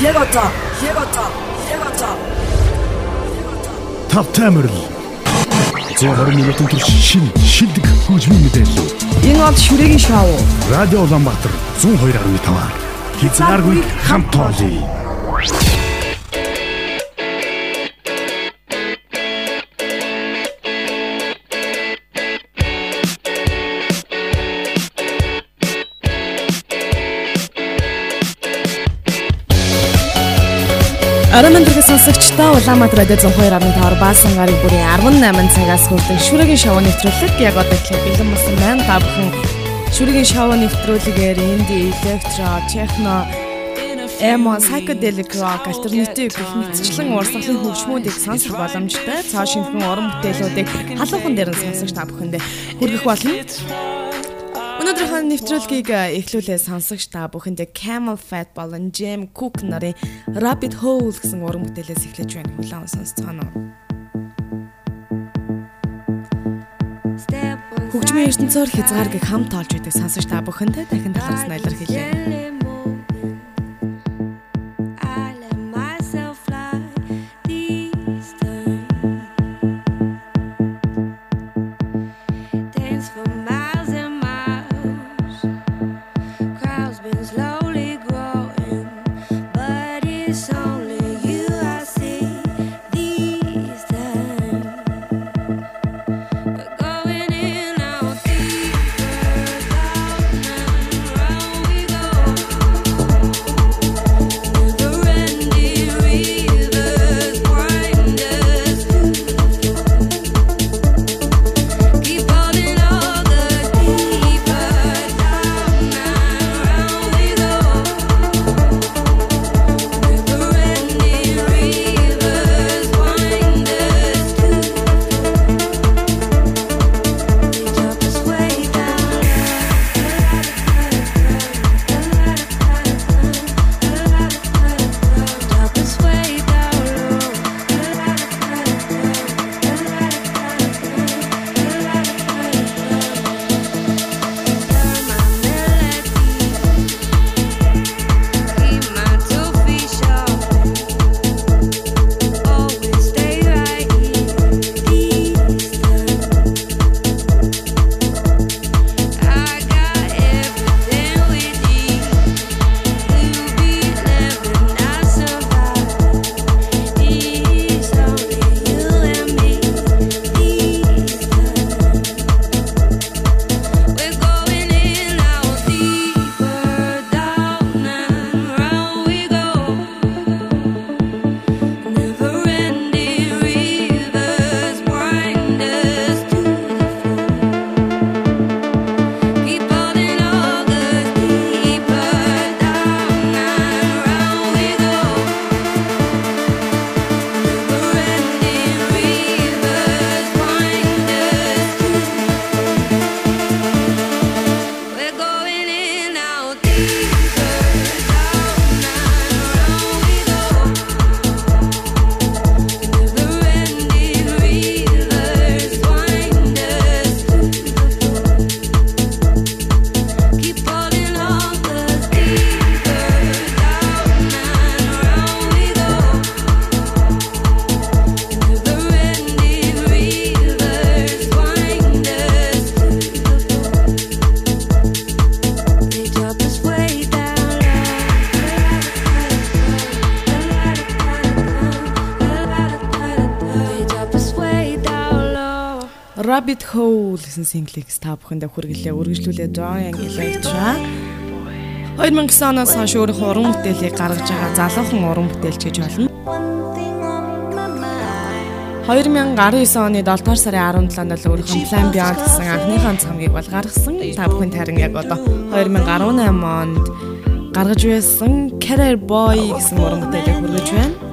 Яг одоо. Яг одоо. Яг одоо. Тав таймерл. 120 минутын турш шин шилдэг хөгжмийн мэдээлэл. Энэ бол шүрэгийн шоу. Радио Улаанбаатар 102.5. Хязгааргүй хамт тоолъё. Арамын дэрэг сонсогчдоо Улаанбаатар радио 102.5 баасан гарын бүрийн 18 цагаас хүрдэг шүрэгийн шоу нэвтрүүлэг яг одоо эхлэх бэлэн болсон байна. Та бүхэн шүрэгийн шоу нэвтрүүлгээр инди, электро, техно, эмо, psychedelic rock, альтернатив гэх мэтчлэн урсгалын хөгжмүүдийг сонсох боломжтой. Цоо шинхэн уран бүтээлүүдийг халуухан дээр нь сонсогч та бүхэндээ хүргэх болно. Өнөөдрийнхөө нэвтрүүлгийг эхлүүлээ сонсогч та бүхэндээ Camel Fat болон Jam Cook нарын Rabbit Hole гэсэн уран бүтээлээс эхлэж байна. Хүлээн сонсцгоно. Хөгжмийн ертөнцөөр хязгаарыг хамт олж идэг сонсогч та бүхэндээ дахин талархсан илэрхийлье. Гэсэн single-ийг та бүхэндээ хүргэлээ. Үргэлжлүүлээ Joy Electra. 2009 оноос хойш өөрийнхөө уран бүтээлийг гаргаж байгаа залуухан уран бүтээлч гэж болно. 2019 оны 7 дугаар сарын 17-нд л өөрийнхөө Plan Beyond гэсэн анхныхаа цамгийг бол гаргасан. Та бүхэнд харин яг одоо 2018 онд гаргаж байсан Career Boy гэсэн уран бүтээлийг хүргэж байна.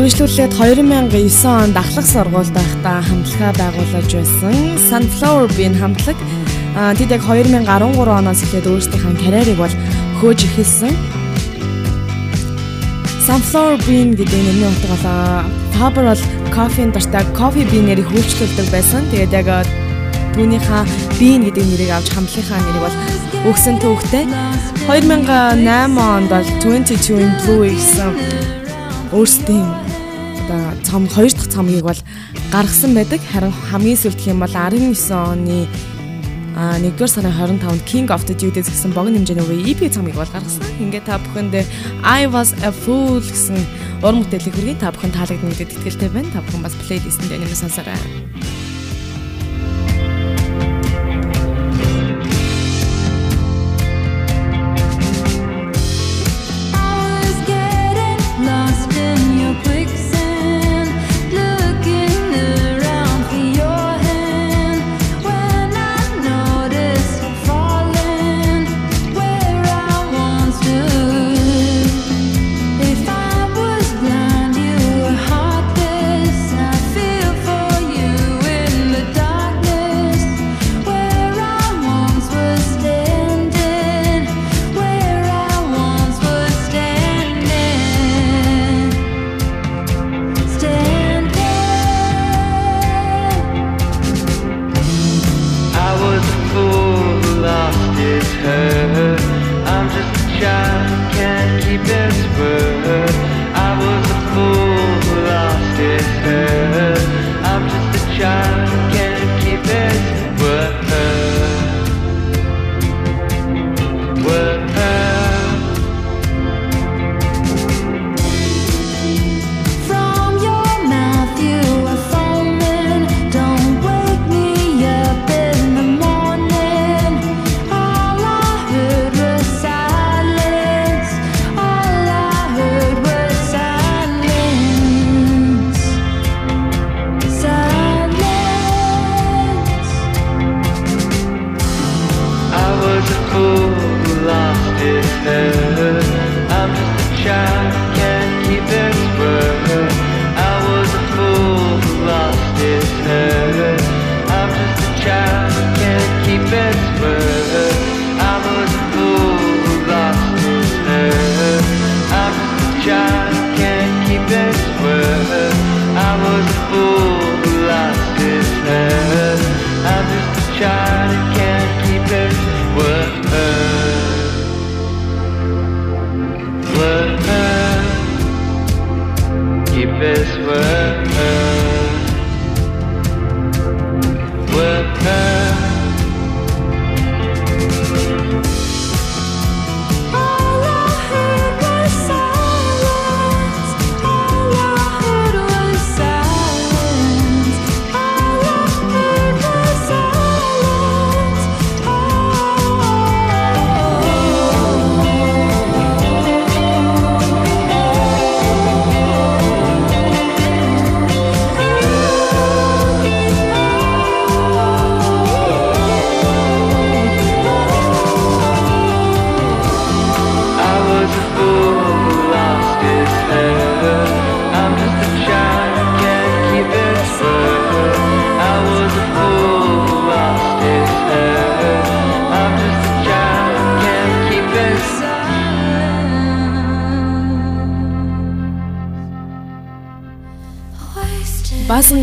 Үргэлжлүүлээд 2009 онд ахлах сургуульд байхдаа хамтлага байгуулж байсан Sunflower Bean хамтлаг тэд яг 2013 оноос эхлээд өөрсдийнхөө карьерийг бол хөөж эхэлсэн. Sunflower Bean гэдэг нэрний утгаалаа Faberol Coffee-ийн дуртай кофе бинээр хөвчлөлдөг байсан. Тэгээд яг түүнийхээ бийн гэдэг нэрийг авч хамтлагийнхаа нэрийг бол өгсөн төвхтэй 2008 онд бол 22 in blue гэсэн өөрсдийн одоо цом 2 дахь цомгийг бол гаргасан байдаг. Харин хамгийн сүүлд хэм бол 19 оны а 1-р сарын 25-нд King of the Judas гэсэн богино хэмжээний үе EP цомыг бол гаргасан. Ингээ та бүхэндээ I was a fool гэсэн уран бүтээлийн хүргэе та бүхэн таалагдана гэдэг итгэлтэй байна. Та бүхэн бас плейлистэнд энэ юм сонсоорой.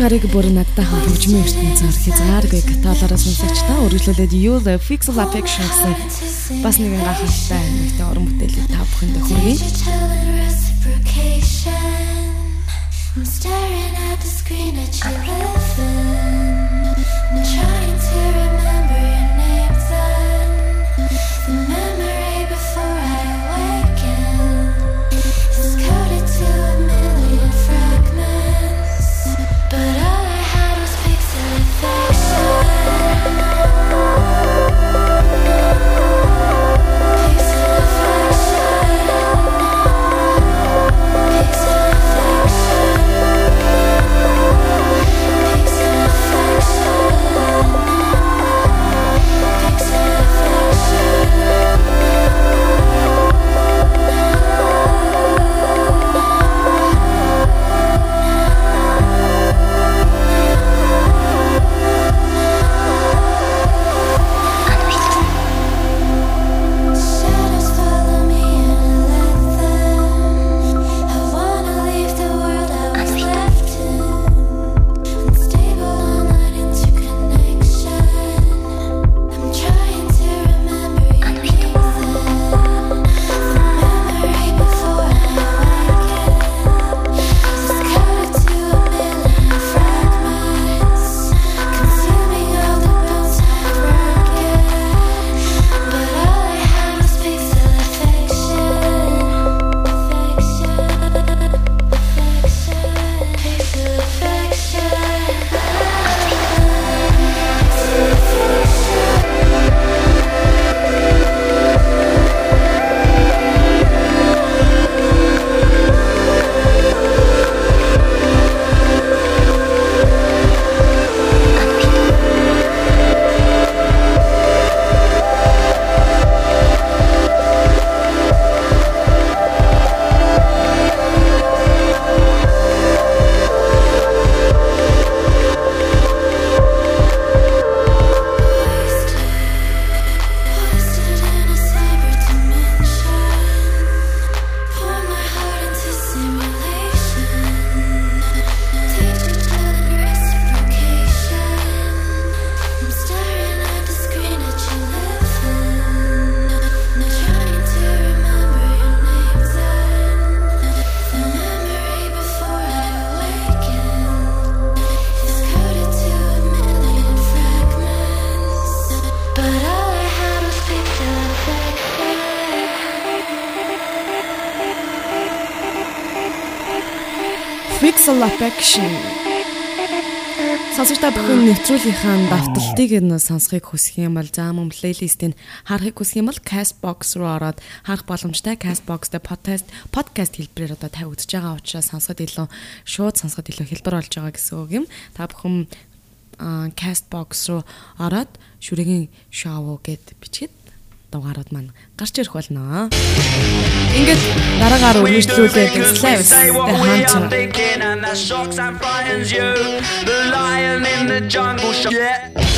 Гарыг бүр надтай хөгжмийн ертөнцөөр хязгааргүй каталаараа сонсогч та үргэлжлүүлээд You the Pixel Affection гэсэн бас нэгэн гахалтай нэгтэй уран бүтээлийг та бүхэндээ Affection. Сонсогчдаа бүхэн нэвтрүүлгийнхаа давталтыг нь сонсохыг хүсэх юм бол заа мөн плейлистийг харахыг хүсэх юм бол Castbox руу ороод харах боломжтой. Castbox дээр podcast podcast хэлбэрээр одоо тавигдж байгаа учраас сонсоход илүү шууд сонсоход илүү хэлбэр болж байгаа гэсэн үг юм. Та бүхэн Castbox руу ороод шүрэгийн шоу гэд бичгээд дугаарууд маань гарч ирэх болно. Ингээд дараагаар үргэлжлүүлээд Slaves the Hunter. The lion in the jungle. Yeah.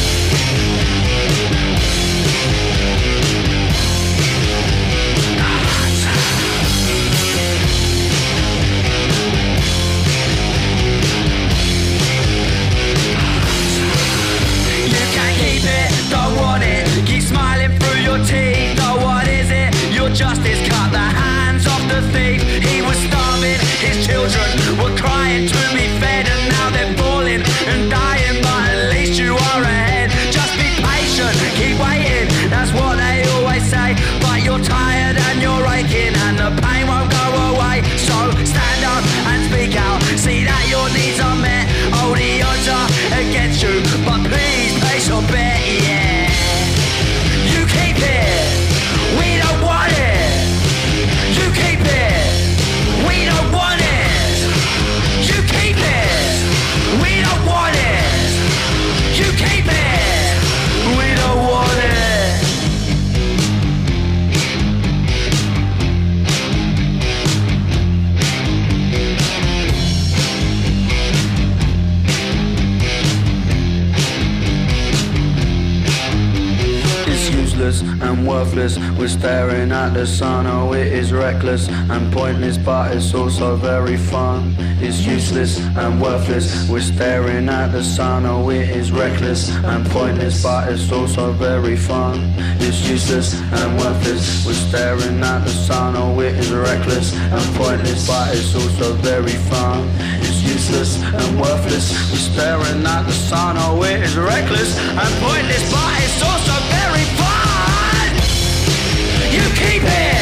useless and worthless. We're staring at the sun, oh it is reckless and pointless, but it's also very fun. It's useless and worthless. We're staring at the sun, oh it is reckless and pointless, but it's also very fun. It's useless and worthless. We're staring at the sun, oh it is reckless and pointless, but it's also very fun. It's useless and worthless. We're staring at the sun, oh it is reckless and pointless, but it's also very fun baby.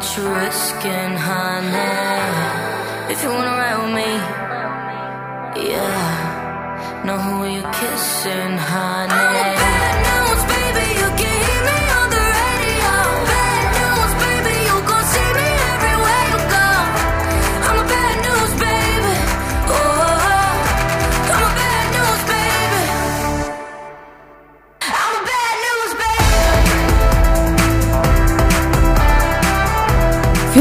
what you're risking, honey. If you wanna ride with me, yeah. Know who you're kissing, honey.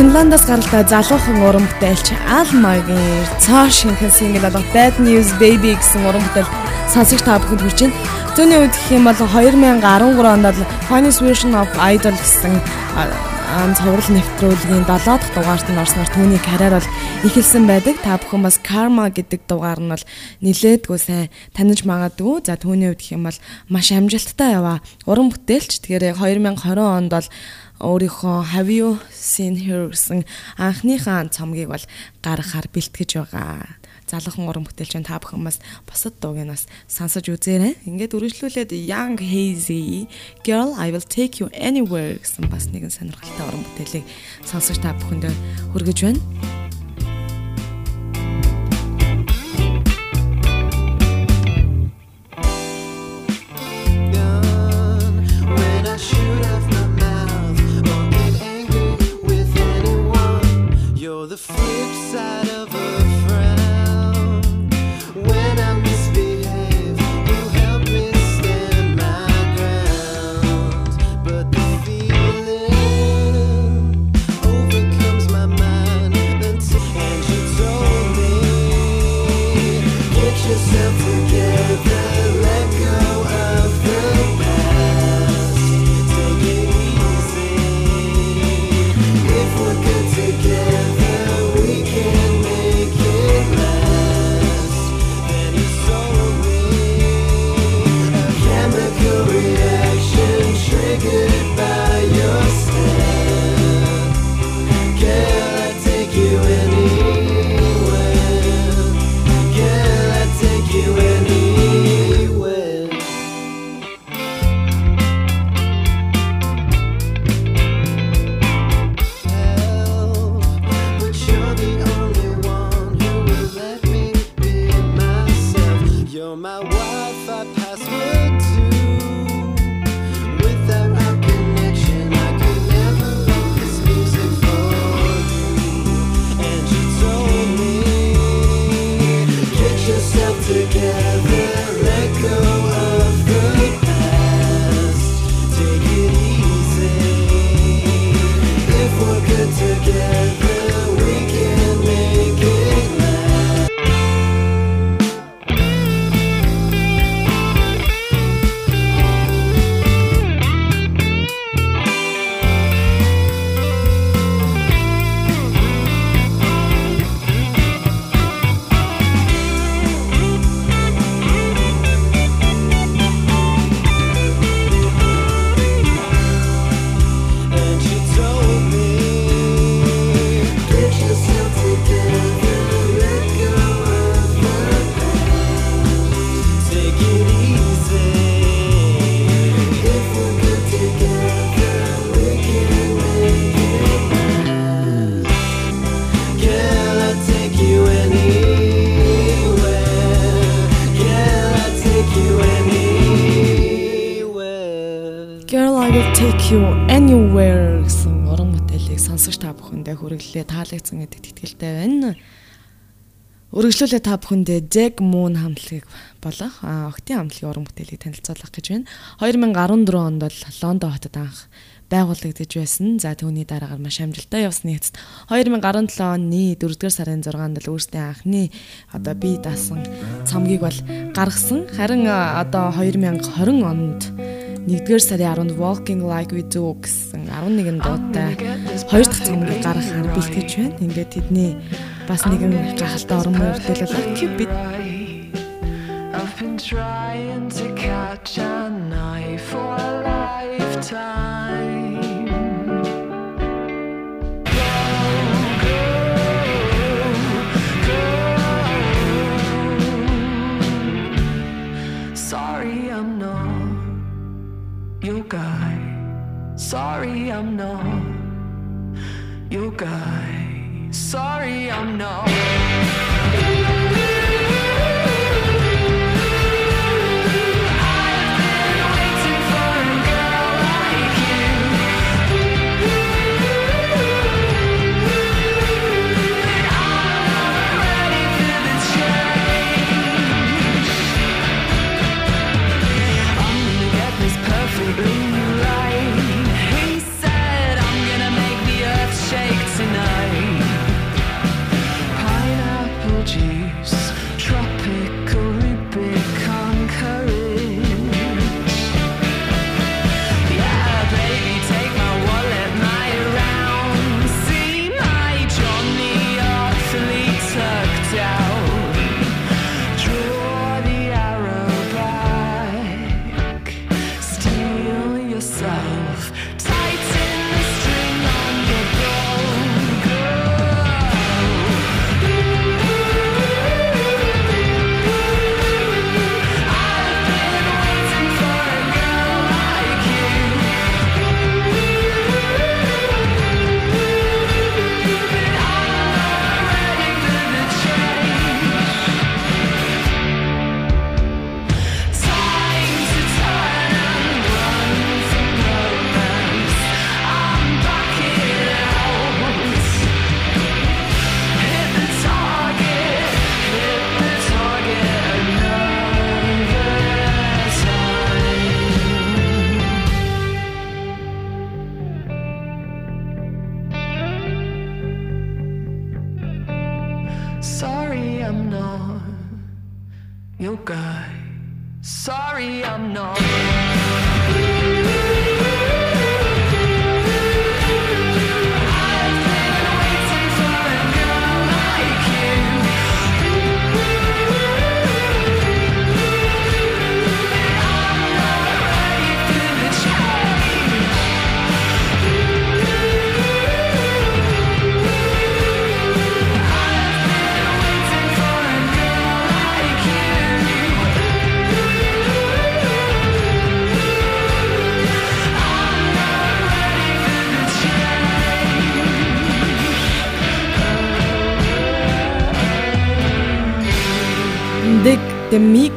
Финландаас гаралтай залуухан уран бүтээлч Алмагийн цоо шинхэн сингл болох Bad News Baby гэсэн уран бүтээл сонсогч та бүхэнд хүрч байна. Зөний үед гэх юм бол 2013 онд Honest Version of Idol гэсэн цоврал нэвтрүүлгийн 7 дахь дугаарт нь орсноор түүний карьер бол эхэлсэн байдаг. Та бүхэн бас Karma гэдэг дугаар нь бол нилээдгүй сайн таних магадгүй. За түүний үед гэх юм бол маш амжилттай яваа уран бүтээлч. Тэгэхээр 2020 онд бол өөрийнхөө Have you seen her гэсэн анхныхаа цомгийг бол гаргахаар бэлтгэж байгаа. Залуухан уран бүтээлч та бүхэн бас бусад дууг нь бас сонсож үзээрэй. Ингээд үргэлжлүүлээд Young Hazy Girl I will take you anywhere гэсэн бас нэгэн сонирхолтой уран бүтээлийг сонсож та бүхэндээ хүргэж байна. When I shoot the flip side бүхэндээ хүргэлээ таалагдсан гэдэгт итгэлтэй байна. Үргэлжлүүлээ та бүхэндээ Jack Moon хамтлагийг болох октийн хамтлагийн уран бүтээлийг танилцуулах гэж байна. 2014 онд бол Лондон хотод анх байгуулагдаж байсан. За түүний дараагаар маш амжилттай явсны эцэст 2017 оны 4-р сарын 6-нд л өөрсдийн анхны одоо бие даасан цомгийг бол гаргасан. Харин одоо 2020 онд 1-р сарын 10-нд Walking Like We Do гэсэн 11 дуутай хоёр дахь цомгийг гаргахаар бэлтгэж байна. Ингээд тэдний бас нэгэн гахалтай орон мөрдөл бол Cupid I've been trying to catch an eye for a lifetime. Dig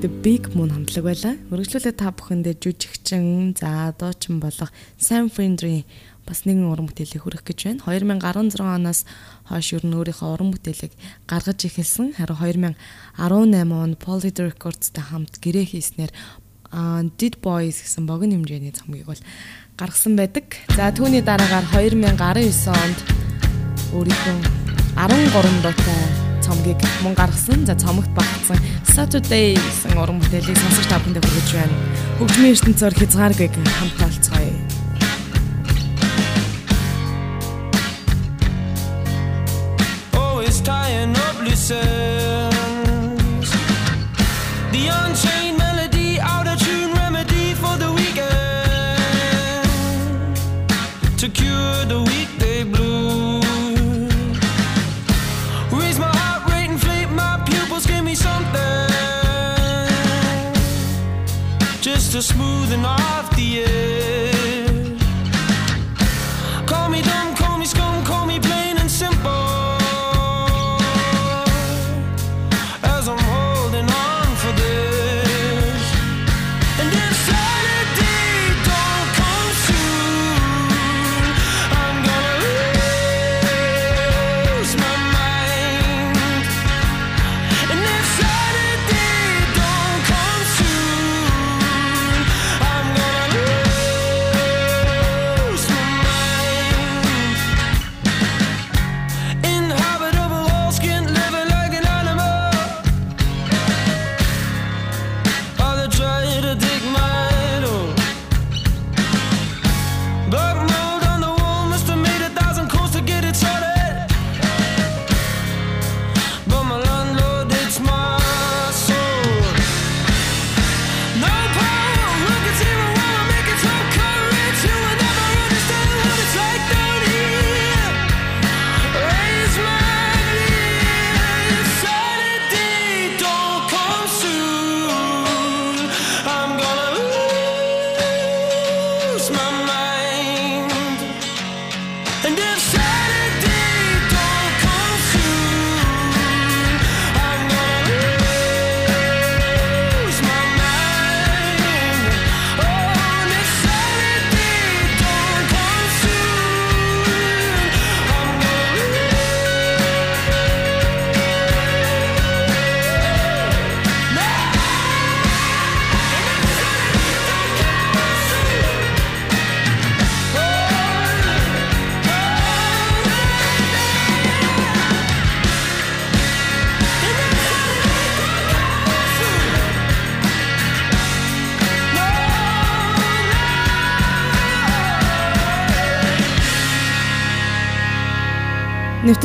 the Big Moon хамтлаг байлаа. Өргөжлүүлээ та бүхэндээ жүжигчин, за дуучин болох Sam Fendry бас нэгэн уран бүтээлийг хүргэх гэж байна. 2016 оноос хойш ер нь өөрийнхөө уран бүтээлийг гаргаж эхэлсэн. Харин 2018 он Polydor Records-тай хамт гэрээ хийснээр Did Boys гэсэн богино хэмжээний цомгийг бол гаргасан байдаг. За түүний дараагаар 2019 онд өөрийнхөө 13 дуутай цомгийг мөн гаргасан. За цомогт багтсан Saturday гэсэн уран бүтээлийг сонсож та бүхэндээ хүргэж байна. Хөгжмийн ертөнцөөр хязгааргүй хамт олцгоё. always tying up loose ends. The unchained are smoothing off the edge.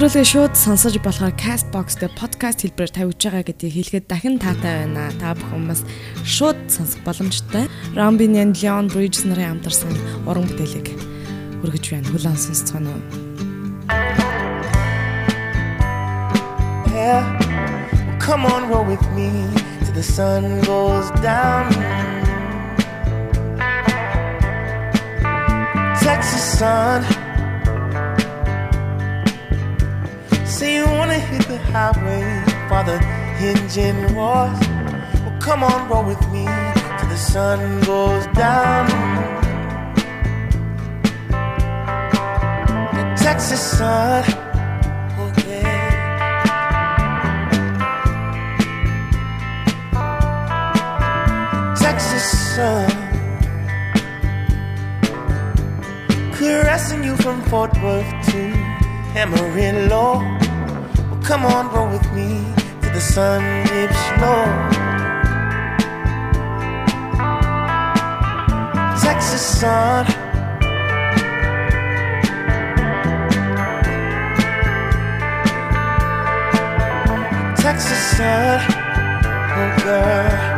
Нэвтрүүлгээ шууд сонсож болохоор Castbox дээр подкаст хэлбэрээр тавьж байгаа гэдгийг хэлэхэд дахин таатай байна. Та бүхэн бас шууд сонсох боломжтой. Rambinian Leon Bridges нарын хамтарсан уран бүтээлийг хүргэж байна. Хүлээн сонсцгоно уу? Yeah. Come on, roll with me till the sun goes down. Texas sun. Say you wanna hit the highway while the engine roars. Well, come on, roll with me till the sun goes down. The Texas sun. Oh, yeah. Texas sun. Caressing you from Fort Worth to Amarillo. Come on, roll with me till the sun dips low. Texas sun. Texas sun, oh girl.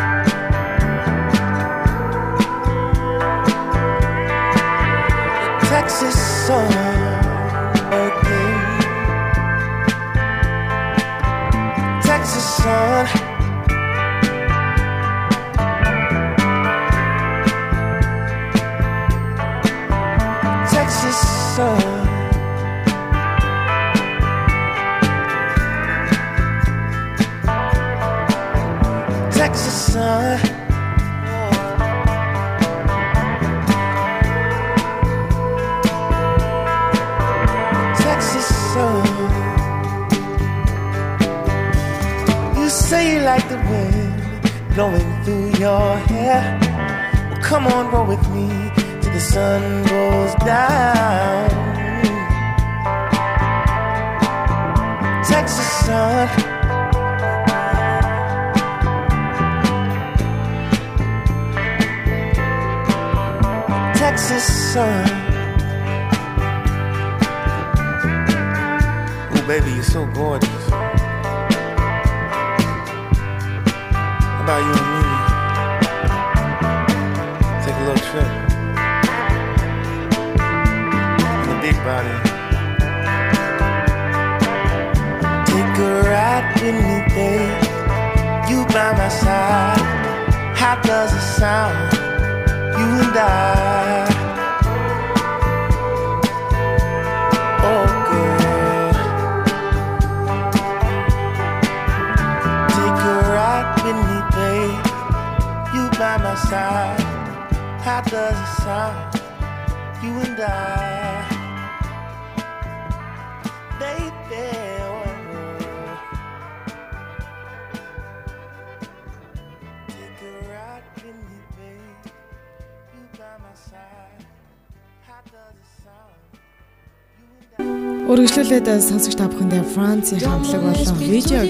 Үргэлжлүүлээд сонсогч та бүхэндээ Францын хамтлаг болон видео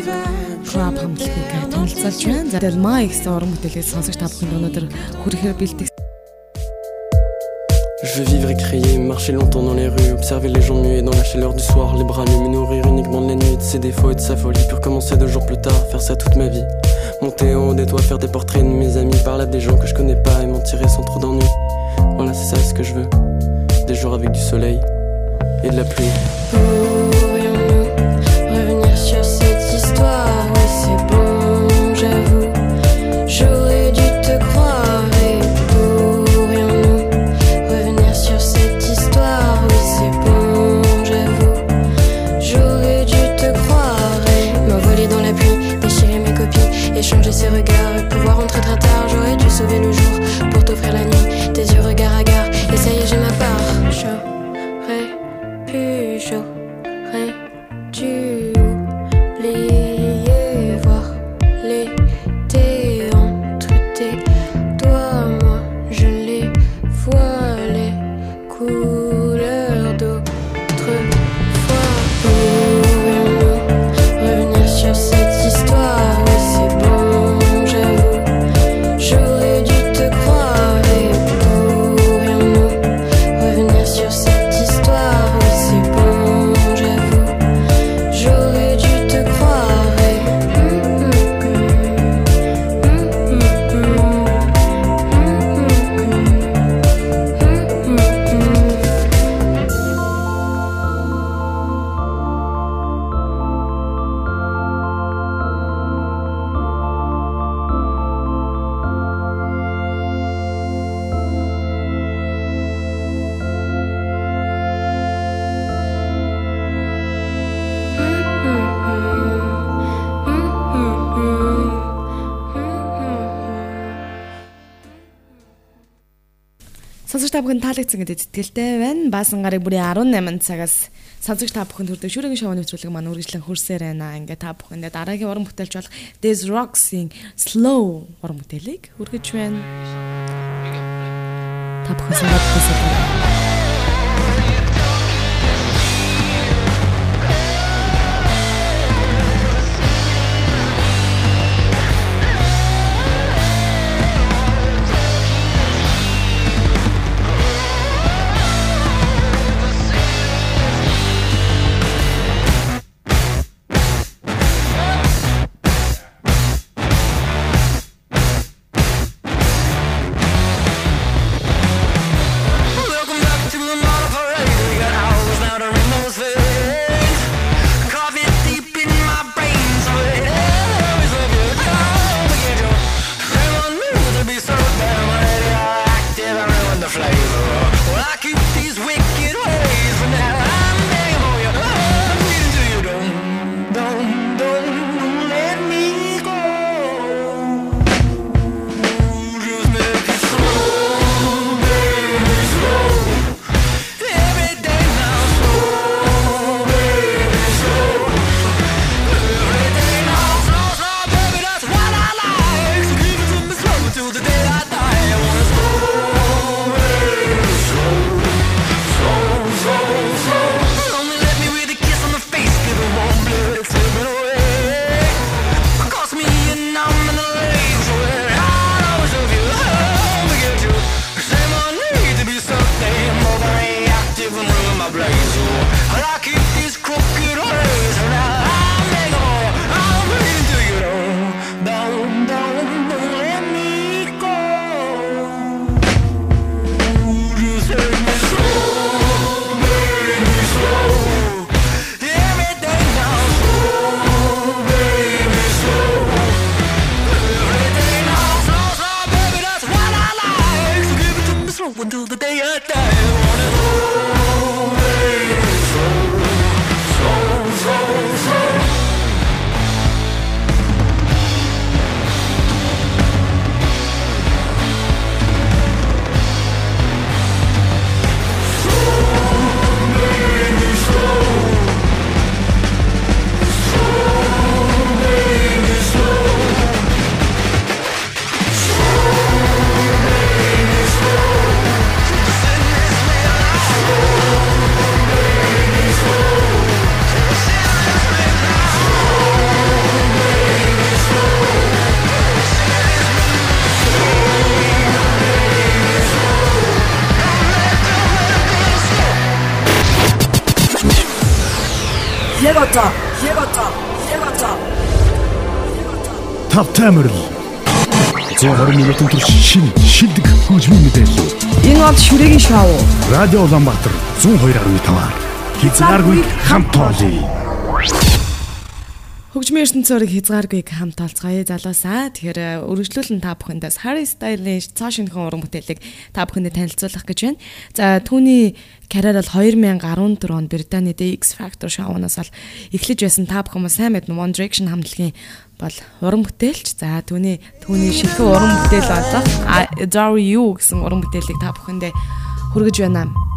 Crab хамтлагийг танилцуулж байна. За тэр My гэсэн уран бүтээлээс сонсогч та бүхэнд өнөөдөр хүрэхээр бэлтгэсэн Je veux vivre et crier, marcher longtemps dans les rues, observer les gens muets dans la chaleur du soir, les bras nus, me nourrir uniquement de la nuit, de ses défauts et de sa folie, pour commencer deux jours plus tard, faire ça toute ma vie. Monter en haut des toits, faire des portraits de mes amis, parler à des gens que je connais pas et m'en tirer sans trop d'ennui. Voilà, c'est ça ce que je veux. Des jours avec du soleil et de la pluie. Гэдэг итгэлтэй байна. Баасан гарын бүрийн 18 цагаас сонсогч та бүхэнд хүрдэг шүрэгийн шоуны нэвтрүүлэг маань үргэлжлэн хөрсөөр байна. Ингээ та бүхэндээ дараагийн уран бүтээлч болох Des Rocks-ийн Slow уран бүтээлийг хүргэж байна. Та бүхэн сонгоод хүсэж Тав таймерл. Зөвхөн минутын турш шин шилдэг хөгжмийн мэдээлэл. Энэ бол шүрэгийн шоу. Радио Улаанбаатар 102.5-аар хязгааргүй хамт тоолъё хөгжмийн ертөнцийн урыг хязгааргүйг хамт олцгаая залуусаа. Тэгэхээр э, өргөжлүүлэн та бүхэндээ Harry Styles цаа шинхэн уран бүтээлийг та бүхэндээ танилцуулах гэж байна. За түүний карьер бол 2014 онд Британид X Factor шоунаас бол эхлэж байсан та бүхэн сайн мэднэ One Direction хамтлагийн бол уран бүтээлч. За түүний түүний шинхэн уран бүтээл болох Adore You гэсэн уран бүтээлийг та бүхэндээ хүргэж байна.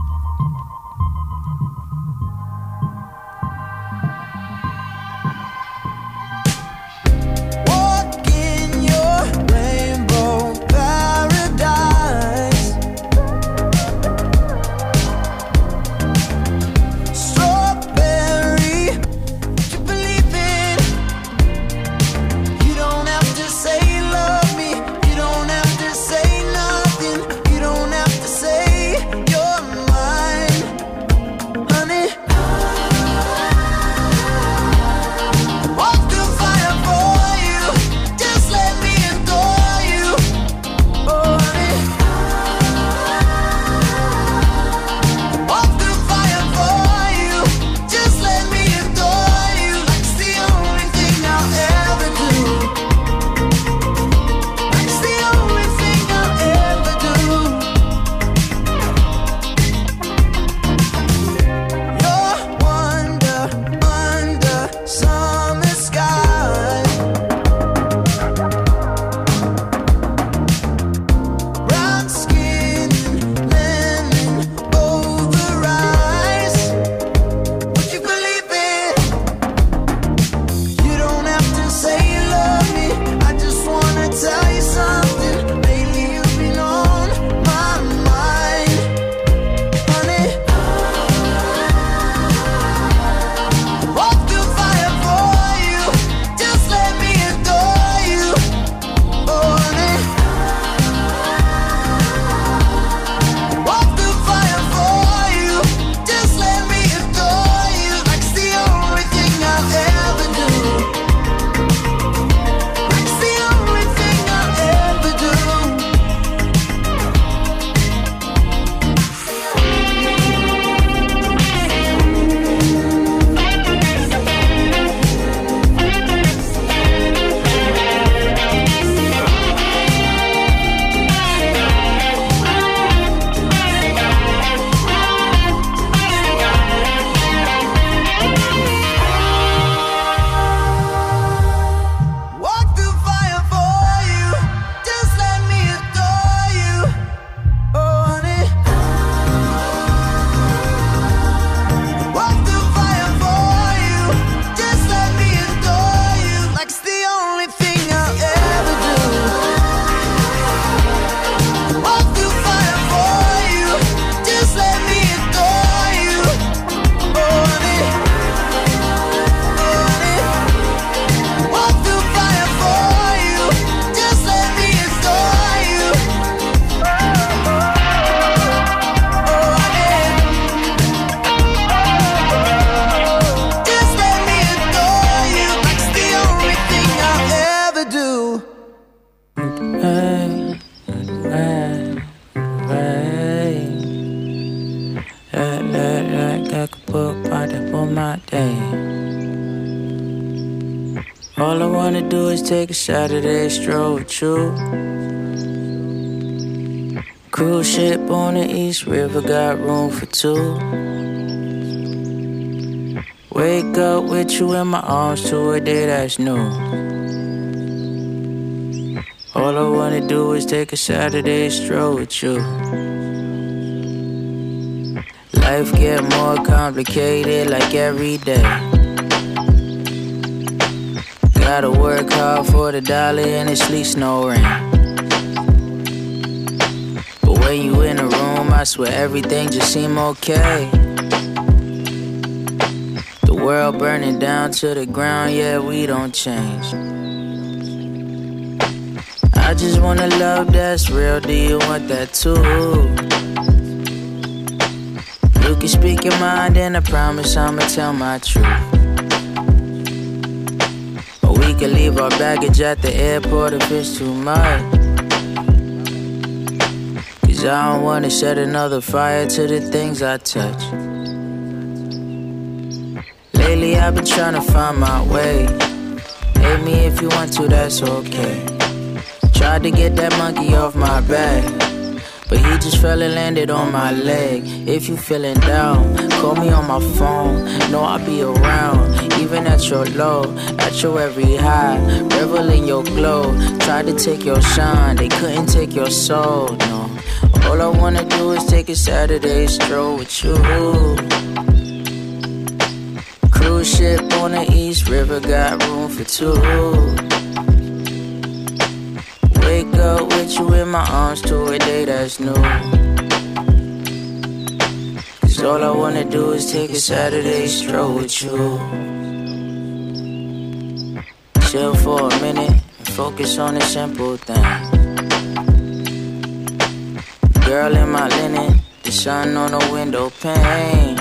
take a Saturday stroll with you. Cruise ship on the East River, got room for two. Wake up with you in my arms to a day that's new. All I wanna do is take a Saturday stroll with you. Life get more complicated like every day. Gotta work hard for the dollar and it sleeps no rain. But when you in a room, I swear everything just seem okay. The world burning down to the ground, yeah, we don't change. I just want a love that's real. Do you want that too? You can speak your mind, and I promise I'ma tell my truth. Can leave our baggage at the airport if it's too much. Cause I don't wanna set another fire to the things I touch. Lately I've been trying to find my way. Hate me if you want to, that's okay. Tried to get that monkey off my back. But he just fell and landed on my leg. If you feeling down, call me on my phone. Know I'll be around, even at your low, at your every high. Revel in your glow. Tried to take your shine, they couldn't take your soul. No, all I wanna do is take a Saturday stroll with you. Cruise ship on the East River, got room for two. Up with you in my arms to a day that's new. Cause all I wanna do is take a Saturday stroll with you. Chill for a minute and focus on the simple things. Girl in my linen, the sun on the window pane.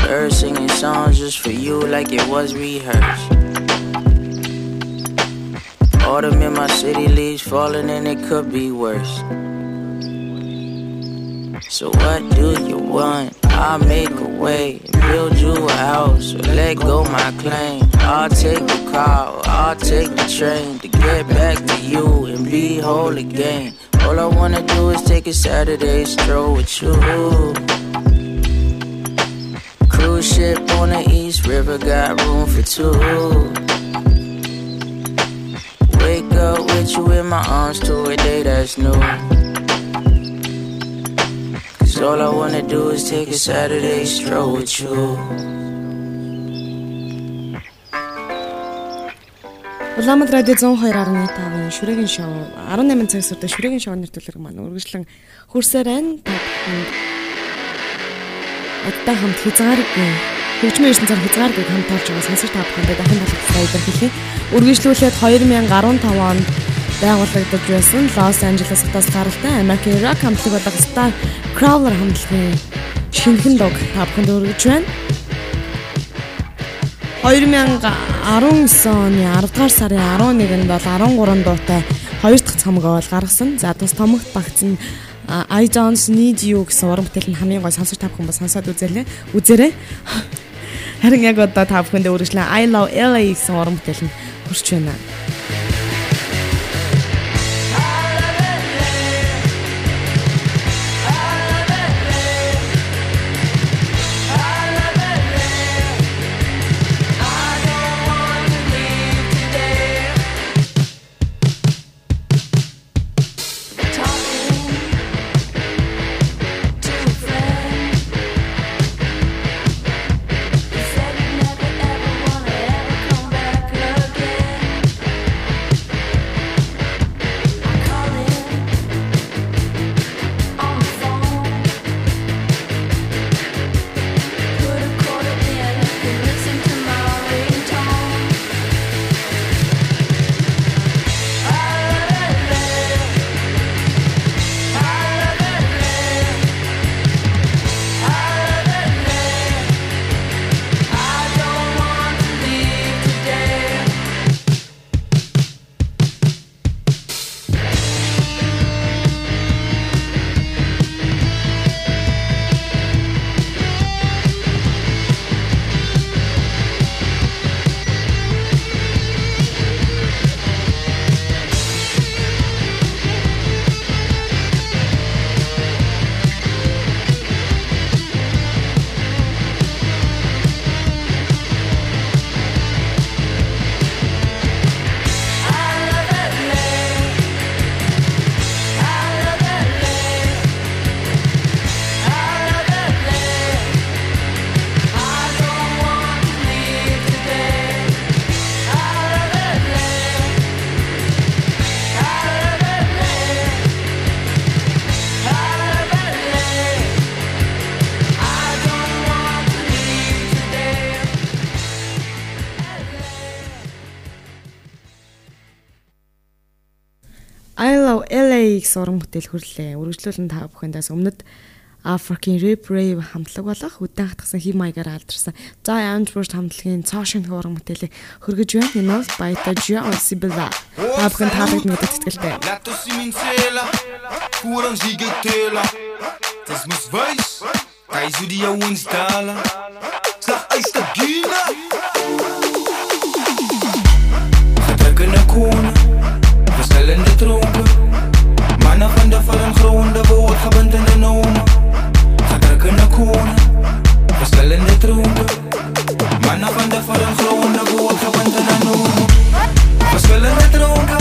Birds singing songs just for you like it was rehearsed. Autumn in my city, leaves falling and it could be worse. So what do you want? I'll make a way, build you a house, or let go my claim. I'll take the car, I'll take the train to get back to you and be whole again. All I wanna do is take a Saturday stroll with you. Cruise ship on the East River, got room for two. Up with you in my arms to a day that's new. Cause all I wanna do is take a Saturday stroll with you. Улаанбаатар радио 102.5-ын шүрэгийн шоу 18 цагаас үрдэ шүрэгийн шоу нэвтрүүлэг маань үргэлжлэн хөрсөөр байна. Та бүхэнд Одтой хамт хязгааргүй хөгжмийн ертөнцөөр хязгааргүй хамт олж байгаа сонсогч та бүхэндээ дахин талхалцаа илэрхийлье. Үргэлжлүүлээд 2015 онд байгуулагдаж байсан Лос Анжелес хотоос гаралтай American Rock хамтлаг болох Star Crawler хамтлагийн шинэхэн лог та бүхэнд өргөж байна. 2019 оны 10 дугаар сарын 11-нд бол 13 дуутай хоёр дахь цомгоо бол гаргасан. За тус томогт багцсан I don't need you гэсэн уран бүтээл нь хамгийн гой сонсож та бүхэн бас сонсоод үзээрэй. Үзээрэй. Харин яг одоо та бүхэндээ үргэлжлэн I love LA гэсэн уран бүтээл нь хүрч байна. LA-ийг суран бүтээл хүрлээ. Үргэлжлүүлэн та бүхэндээс өмнөд African Rap Rave хамтлаг болох үдэн хатгсан хим маягаар алдарсан. За Amsburg хамтлагийн цоошин хурам мэтэлийг хөргөж байна. Энэ бол Baita Joe Sibila. Афган таалагд мэдээд тэтгэлтэй. Куран зигэтэла. Das muss weiß. Kai zu dir uns dala. Sag eis der Gina. Verdrückende Krone. Wir stellen die Trube. إحنا خندفرن خون دبو حبنت ننوم خدرك نكون بسل نترون معنا خندفرن خون دبو حبنت ننوم بسل نترون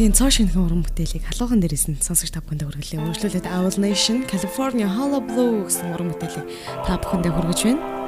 дэлхийн цоо шинхэн уран бүтээлийг халуухан дээрээс нь сонсогч та бүхэндээ хүргэлээ. Үргэлжлүүлээд Owl Nation California Hollow Blue гэсэн уран бүтээлийг та бүхэндээ хүргэж байна.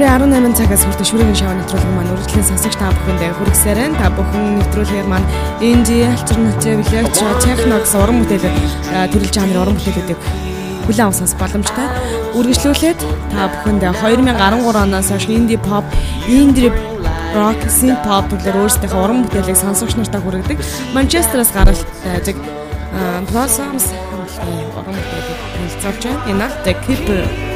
Бүрийн 18 цагаас хүртэл шүргийн шоу нэвтрүүлэг маань үргэлжлэн сонсогч та бүхэнд хүргэсээрэн та бүхэн нэвтрүүлгээр маань инди альтернатив электро техно гэсэн уран бүтээлүүд төрөл жанрын уран бүтээлүүдийг хүлээн авах сонс боломжтой. Үргэлжлүүлээд та бүхэнд 2013 оноос хойш инди pop, инди рок, synth pop төрлөөр өөрсдийнхөө уран бүтээлийг сонсогч нартаа хүргэдэг. Манчестерээс гаралт байдаг Blossoms хамтлагийн уран бүтээлийг танилцуулж байна. Энэ нь The Keeper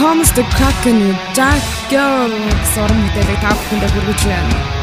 comes the Kraken Jack Girl гэсэн уран бүтээлийг та бүхэндээ хүргэж байна.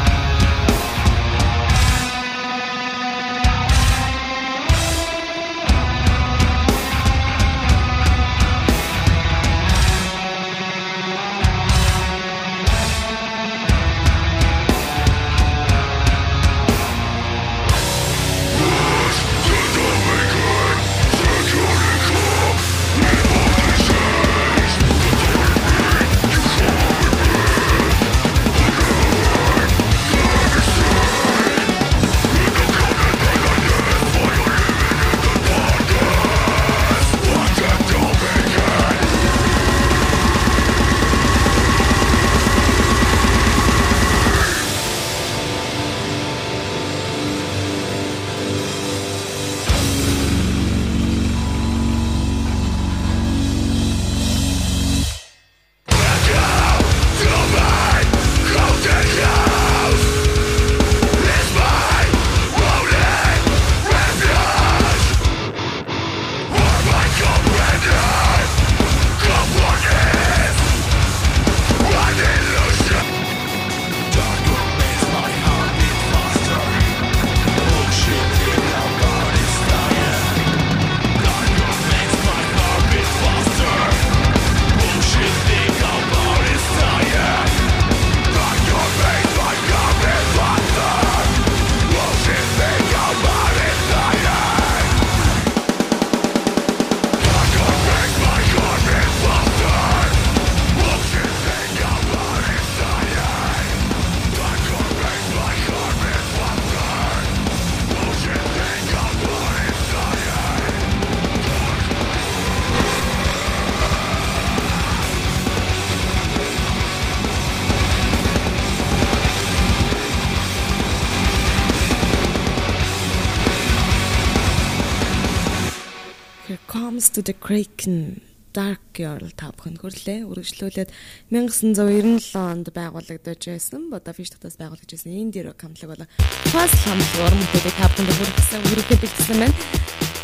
To the Kraken Dark Girl та бүхэнд хүрлээ. Үргэлжлүүлээд 1997 онд байгуулагдаж байсан. Bodafish татаас байгуулагдаж байсан indie rock хамтлаг бол Fast хамт уран бүтээлийг та бүхэнд хүргэсэн. Үргэлжлүүлээд гэсэн байна.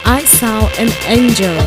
I saw an angel.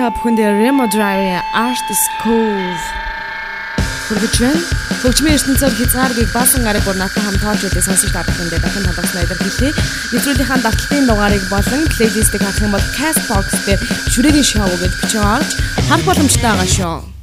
Та бүхэнд Remo Drive Artist Cove хүргэж байна. Хөгжмийн ертөнцөөр хязгааргүй баасан гарыг бүр натан хамт тоож өгдөө сонсож та бүхэнд дахин хандагснаа илэрхийлье. Нэвтрүүлгийнхаа давталтын дугаарыг болон плейлистийг харах юм бол Castbox дээр шүрэгийн шоу гэж бичиж авч харах боломжтой байгаа шүү.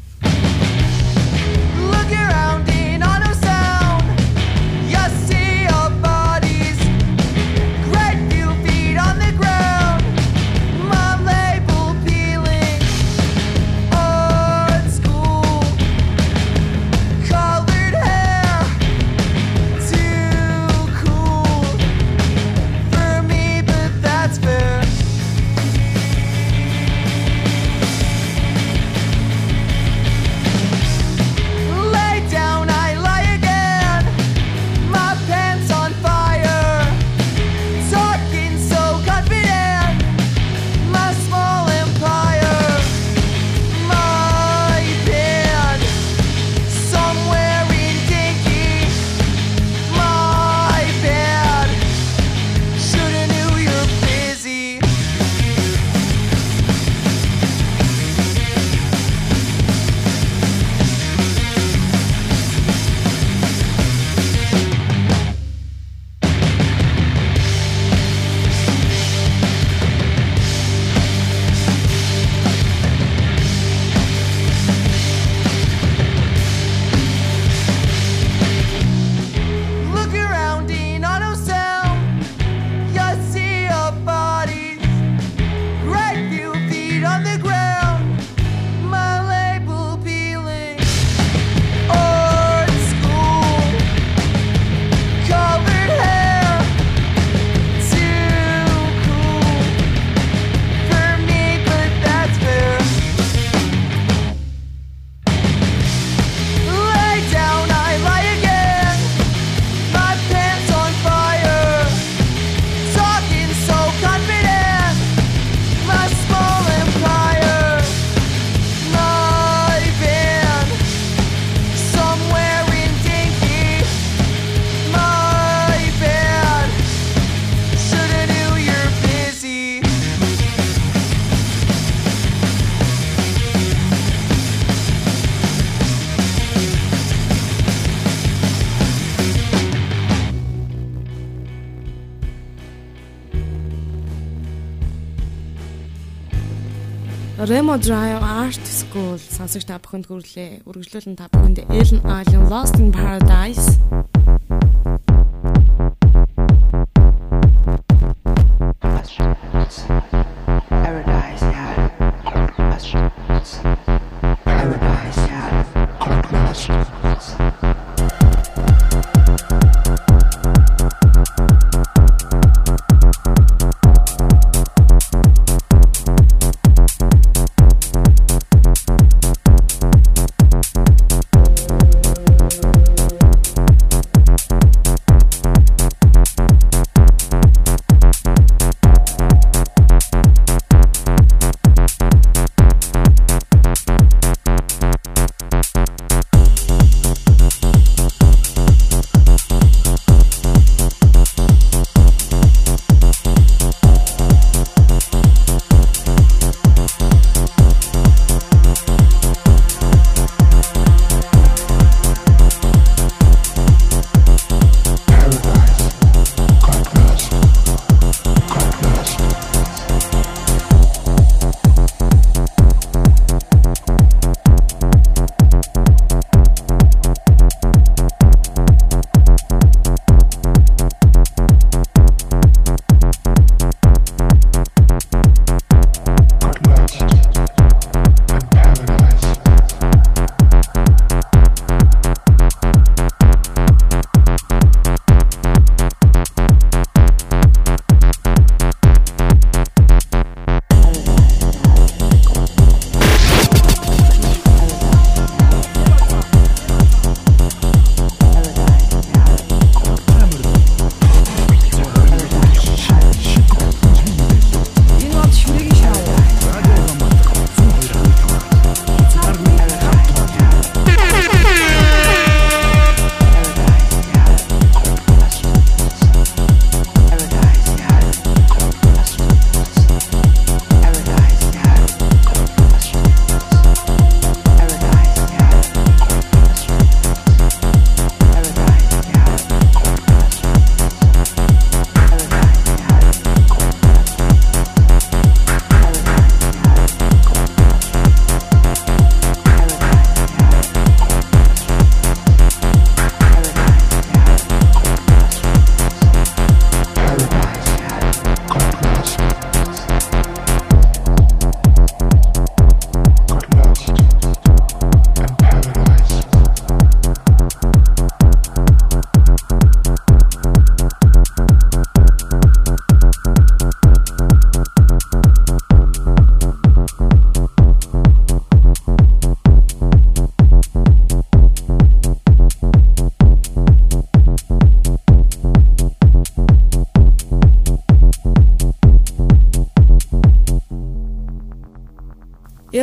Remo Drive Art School сонсогч та бүхэнд хүргэлээ. Үргэлжлүүлэн та бүхэнд Ellen Allen Lost in Paradise,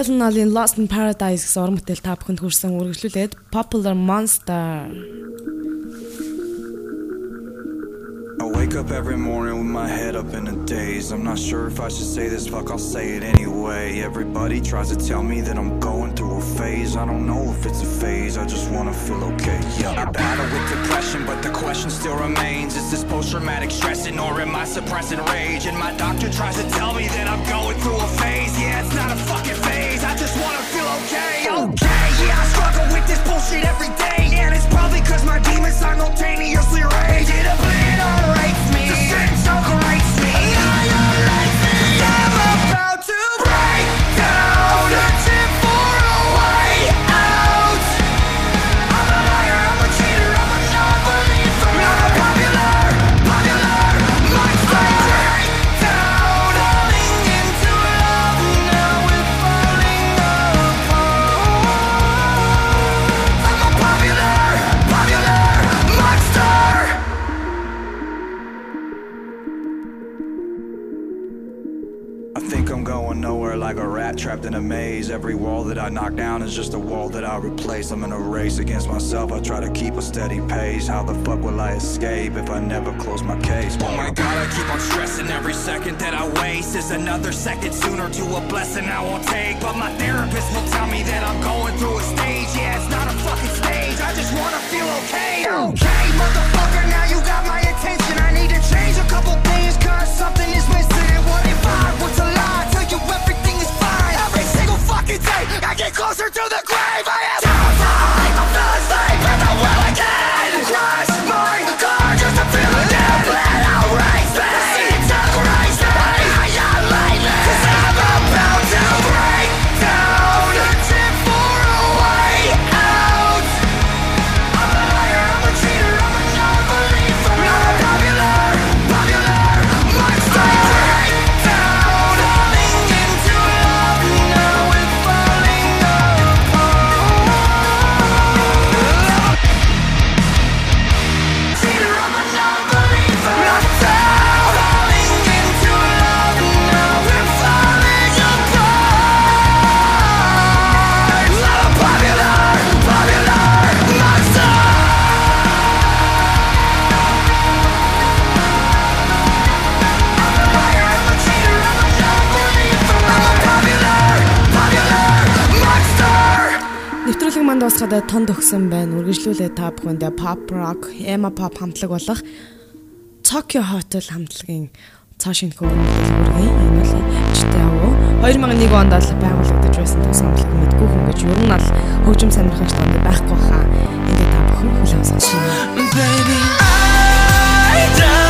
Allen Lost in Paradise гэсэн уран бүтээл та бүхэнд хүрсэн үргэлжлүүлээд Popular Monster wake up every morning with my head up in a daze. I'm not sure if I should say this, fuck, I'll say it anyway. Everybody tries to tell me that I'm going through a phase. I don't know if it's a phase, I just wanna feel okay. Yeah. I battle with depression, but the question still remains Is this post traumatic stressing or am I suppressing rage? And my doctor tries to tell me that I'm going through a phase. Yeah, it's not a fucking phase, I just wanna feel okay. Okay, with this bullshit every day. And it's probably cause my demons simultaneously rage. It obliterates me, disintegrates me. Annihilates trapped in a maze. Every wall that I knock down is just a wall that I replace. I'm in a race against myself. I try to keep a steady pace. How the fuck will I escape if I never close my case? Oh my god, I keep on stressing every second that I waste is another second sooner to a blessing I won't take. But my therapist will tell me that I'm going through a stage. Yeah, it's not a fucking stage. I just wanna feel okay. Okay, motherfucker, now you got my attention. I need to change a couple things, cause something is missing. And what if I were to I get closer to the grave. I am маань дуусгаад тунд өгсөн байна. Үргэлжлүүлээ та бүхэндээ pop rock, Emma pop хамтлаг болох Tokyo Hotel хамтлагийн цааш шинэ хөгжлийн бүргийн энэ бол чтэй авуу 2001 онд бол байгуулагдаж байсан тус хамтлаг мэдгүй хүн гэж ер нь ал хөгжим сонирхогч танд байхгүй хаа. Ингээ та бүхэн хүлээн сонсгоо. Baby I die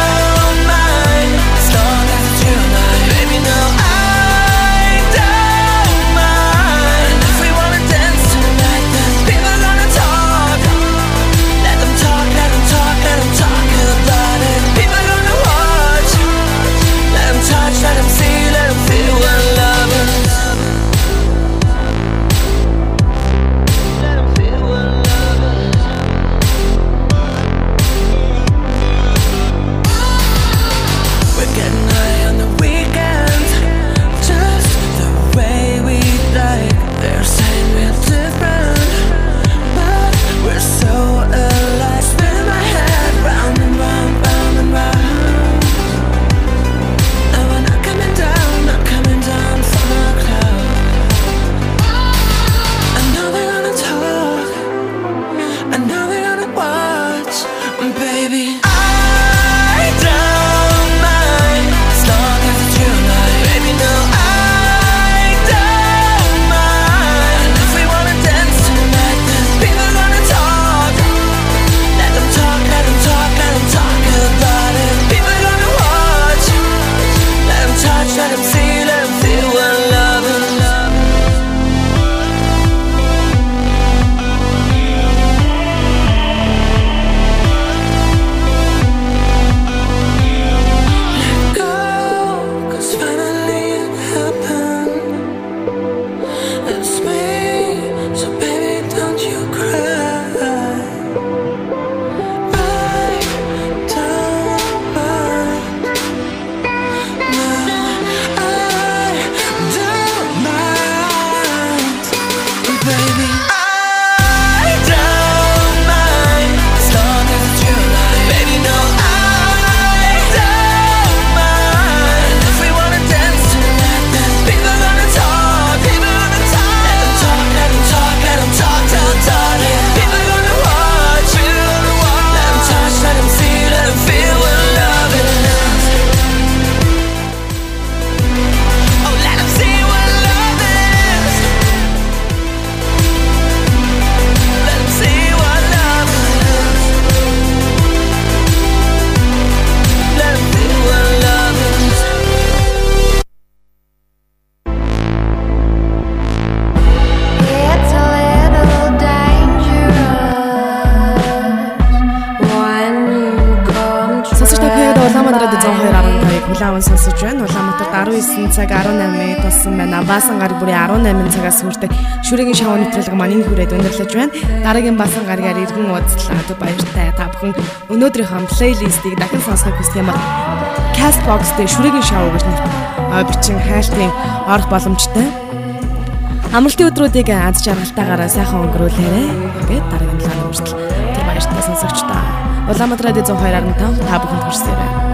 шүрэгийн шоу нэвтрүүлэг маань энэ хүрээд өндөрлөж байна. Дараагийн басан гаргаар иргэн уулзлаа. Түр баяртай та бүхэн өнөөдрийнхөө плейлистийг дахин сонсохыг хүсэх юм бол Castbox дээр шүрэгийн шоу гэж нэр бичин хайлтын орох боломжтой. Амралтын өдрүүдийг аз жаргалтайгаар сайхан өнгөрүүлээрэй. Ингээд дараагийн талаар хүртэл түр баяртай сонсогч та. Улаанбаатар радио 102.5 та бүхэнд хүрсээрэй.